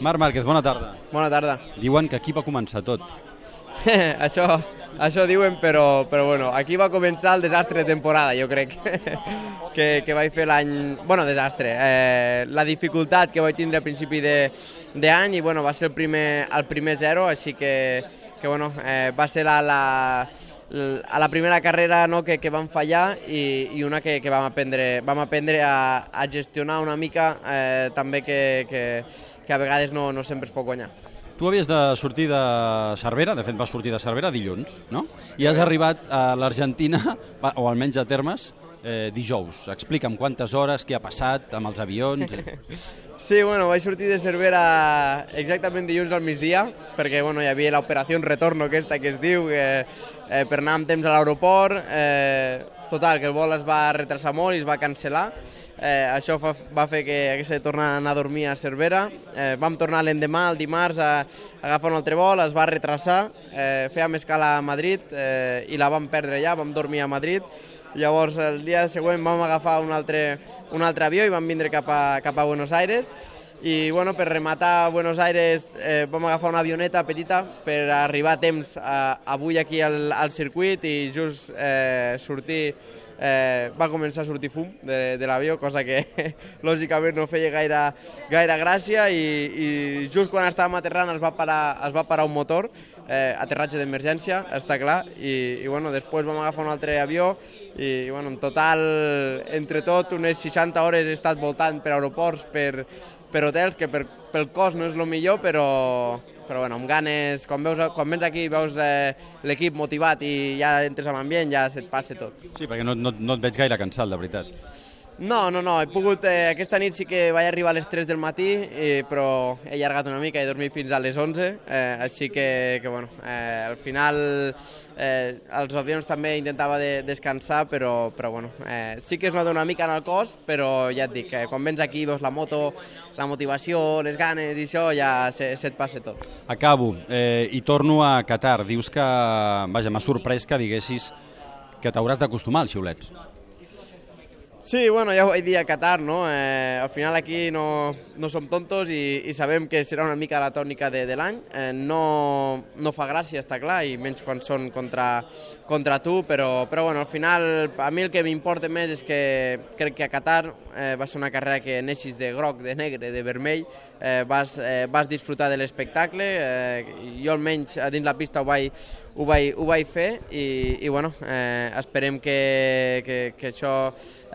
Marc Márquez, bona tarda. Bona tarda. Diuen que aquí va començar tot. això, això diuen, però, però bueno, aquí va començar el desastre de temporada, jo crec, que, que vaig fer l'any... Bueno, desastre. Eh, la dificultat que vaig tindre a principi d'any i bueno, va ser el primer, el primer zero, així que, que bueno, eh, va ser la, la, a la primera carrera no, que, que vam fallar i, i una que, que vam aprendre, vam aprendre a, a gestionar una mica eh, també que, que, que a vegades no, no sempre es pot guanyar. Tu havies de sortir de Cervera, de fet vas sortir de Cervera dilluns, no? I has arribat a l'Argentina, o almenys a termes, eh, dijous. Explica'm quantes hores, què ha passat amb els avions... Sí, bueno, vaig sortir de Cervera exactament dilluns al migdia, perquè bueno, hi havia l'operació retorno aquesta que es diu, que, eh, per anar amb temps a l'aeroport, eh, total, que el vol es va retrasar molt i es va cancel·lar, eh, això fa, va fer que hagués de tornar a anar a dormir a Cervera, eh, vam tornar l'endemà, el dimarts, a, a agafar un altre vol, es va retrasar, eh, fèiem escala a Madrid eh, i la vam perdre allà, vam dormir a Madrid, Llavors, el dia següent vam agafar un altre, un altre avió i vam vindre cap a, cap a Buenos Aires i bueno, per rematar a Buenos Aires eh, vam agafar una avioneta petita per arribar a temps a, avui aquí al, al circuit i just eh, sortir eh, va començar a sortir fum de, de l'avió, cosa que lògicament no feia gaire, gaire gràcia i, i just quan estàvem aterrant es va parar, es va parar un motor eh, aterratge d'emergència, està clar, i, i bueno, després vam agafar un altre avió i, bueno, en total, entre tot, unes 60 hores he estat voltant per aeroports, per, per hotels, que per, pel cost no és el millor, però, però bueno, amb ganes, quan, veus, quan vens aquí veus eh, l'equip motivat i ja entres en ambient, ja se't passa tot. Sí, perquè no, no, no et veig gaire cansat, de veritat. No, no, no, he pogut, eh, aquesta nit sí que vaig arribar a les 3 del matí, eh, però he allargat una mica, he dormit fins a les 11, eh, així que, que bueno, eh, al final eh, els avions també intentava de, descansar, però, però bueno, eh, sí que es nota una mica en el cos, però ja et dic, eh, quan vens aquí veus la moto, la motivació, les ganes i això, ja se't se passa tot. Acabo, eh, i torno a Qatar. Dius que, vaja, m'ha sorprès que diguessis que t'hauràs d'acostumar als xiulets. Sí, bueno, ja ho vaig dir a Qatar, no? Eh, al final aquí no, no som tontos i, i sabem que serà una mica la tònica de, de l'any. Eh, no, no fa gràcia, està clar, i menys quan són contra, contra tu, però, però bueno, al final a mi el que m'importa més és que crec que a Qatar eh, va ser una carrera que neixis de groc, de negre, de vermell, eh, vas, eh, vas disfrutar de l'espectacle, eh, jo almenys a dins la pista ho vaig, ho vaig, ho vaig fer i, i bueno, eh, esperem que, que, que això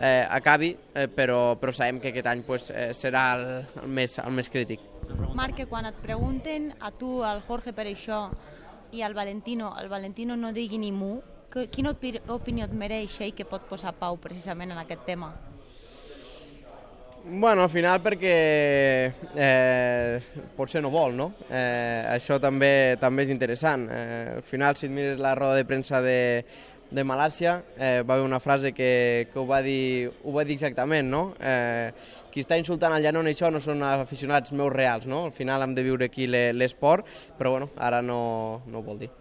eh, acabi, eh, però, però sabem que aquest any pues, eh, serà el, el, més, el més crític. Marc, que quan et pregunten a tu, al Jorge per això, i al Valentino, el Valentino no digui ni mu, quina opinió et mereix ell que pot posar pau precisament en aquest tema? Bueno, al final perquè eh, potser no vol, no? Eh, això també també és interessant. Eh, al final, si et mires la roda de premsa de, de Malàcia, eh, va haver una frase que, que ho, va dir, ho va dir exactament, no? Eh, qui està insultant el Llanon això no són aficionats meus reals, no? Al final hem de viure aquí l'esport, però bueno, ara no, no ho vol dir.